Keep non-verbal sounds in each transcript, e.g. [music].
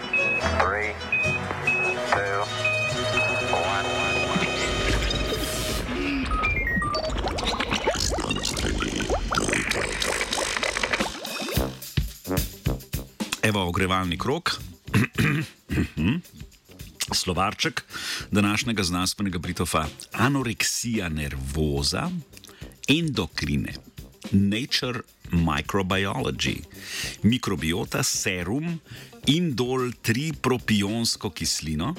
Three, two, one. Evo ogrevalni krok. [clears throat] Slovarček današnjega znanstvenega britofa. Anoreksija nervoza, endokrine, nature microbiology, mikrobiota, serum, indol 3 propionsko kislino,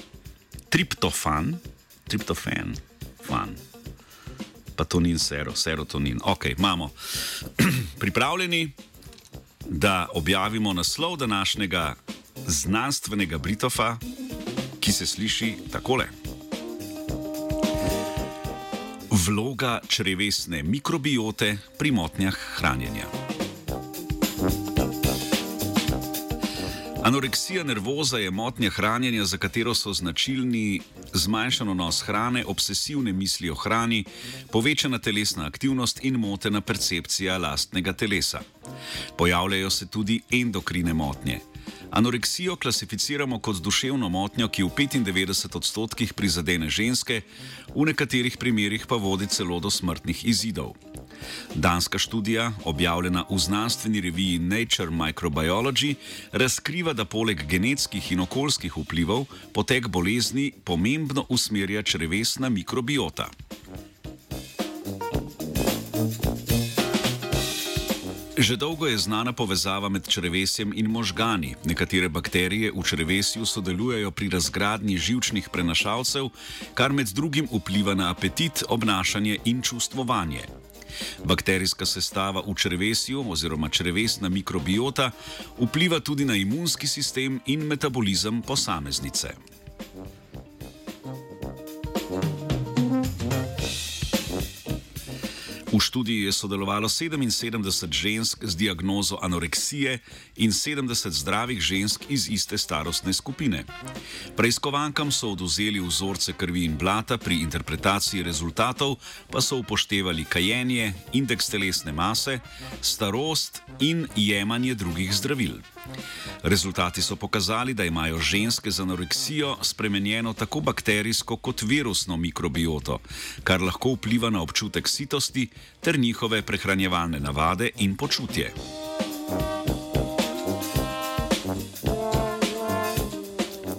triptofan, triptofen, fan. Pa to ni sero, serotonin. Ok, imamo. [clears throat] Pripravljeni, da objavimo naslov današnjega znanstvenega britofa, ki se sliši takole. Vloga črevesne mikrobiote pri motnjah hranjenja. Anoreksija nervoza je motnja hranjenja, za katero so značilni zmanjšan vnos hrane, obsesivne misli o hrani, povečana telesna aktivnost in motena percepcija lastnega telesa. Pojavljajo se tudi endokrine motnje. Anoreksijo klasificiramo kot duševno motnjo, ki v 95 odstotkih prizadene ženske, v nekaterih primerjih pa vodi celo do smrtnih izidov. Danska študija, objavljena v znanstveni reviji Nature Microbiology, razkriva, da poleg genetskih in okoljskih vplivov potek bolezni pomembno usmerja črevesna mikrobiota. Že dolgo je znana povezava med črevesjem in možgani. Nekatere bakterije v črevesju sodelujejo pri razgradnji žilčnih prenašalcev, kar med drugim vpliva na apetit, obnašanje in čustvovanje. Bakterijska sestava v črevesju oziroma črevesna mikrobiota vpliva tudi na imunski sistem in metabolizem posameznice. V študiji je sodelovalo 77 žensk z diagnozo anoreksije in 70 zdravih žensk iz iste starostne skupine. Preiskovankam so oduzeli vzorce krvi in blata, pri interpretaciji rezultatov pa so upoštevali kajenje, indeks telesne mase, starost in jemanje drugih zdravil. Rezultati so pokazali, da imajo ženske z anoreksijo spremenjeno tako bakterijsko kot virusno mikrobioto, kar lahko vpliva na občutek sitosti ter njihove prehranjevalne navade in počutje.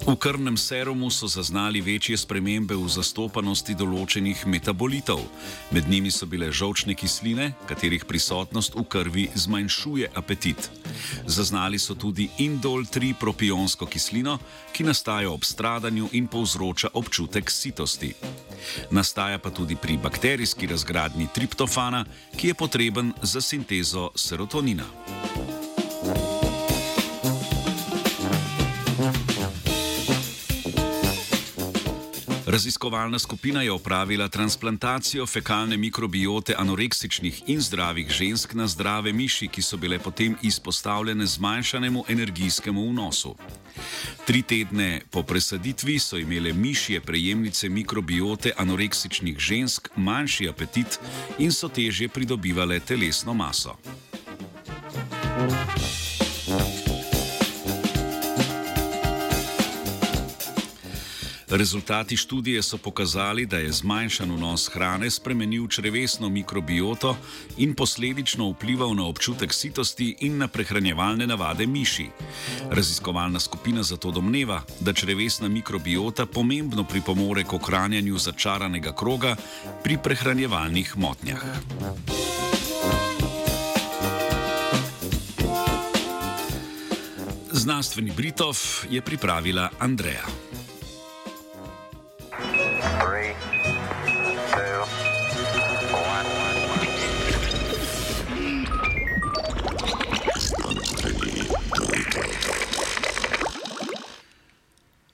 V krvnem serumu so zaznali večje spremembe v zastopanosti določenih metabolitov. Med njimi so bile žolčne kisline, katerih prisotnost v krvi zmanjšuje apetit. Zaznali so tudi indol 3 propionsko kislino, ki nastaja ob stradanju in povzroča občutek sitosti. Nastaja pa tudi pri bakterijski razgradnji triptofana, ki je potreben za sintezo serotonina. Raziskovalna skupina je opravila transplantacijo fekalne mikrobiote anoreksičnih in zdravih žensk na zdrave miši, ki so bile potem izpostavljene zmanjšanemu energijskemu vnosu. Tri tedne po presaditvi so imele mišje prejemnice mikrobiote anoreksičnih žensk manjši apetit in so težje pridobivale telesno maso. Rezultati študije so pokazali, da je zmanjšan vnos hrane spremenil črevesno mikrobioto in posledično vplival na občutek sitosti in na prehranjevalne navade miši. Raziskovalna skupina zato domneva, da črevesna mikrobiota pomembno pripomore k ohranjanju začaranega kroga pri prehranjevalnih motnjah. Znanstveni Britov je pripravila Andreja.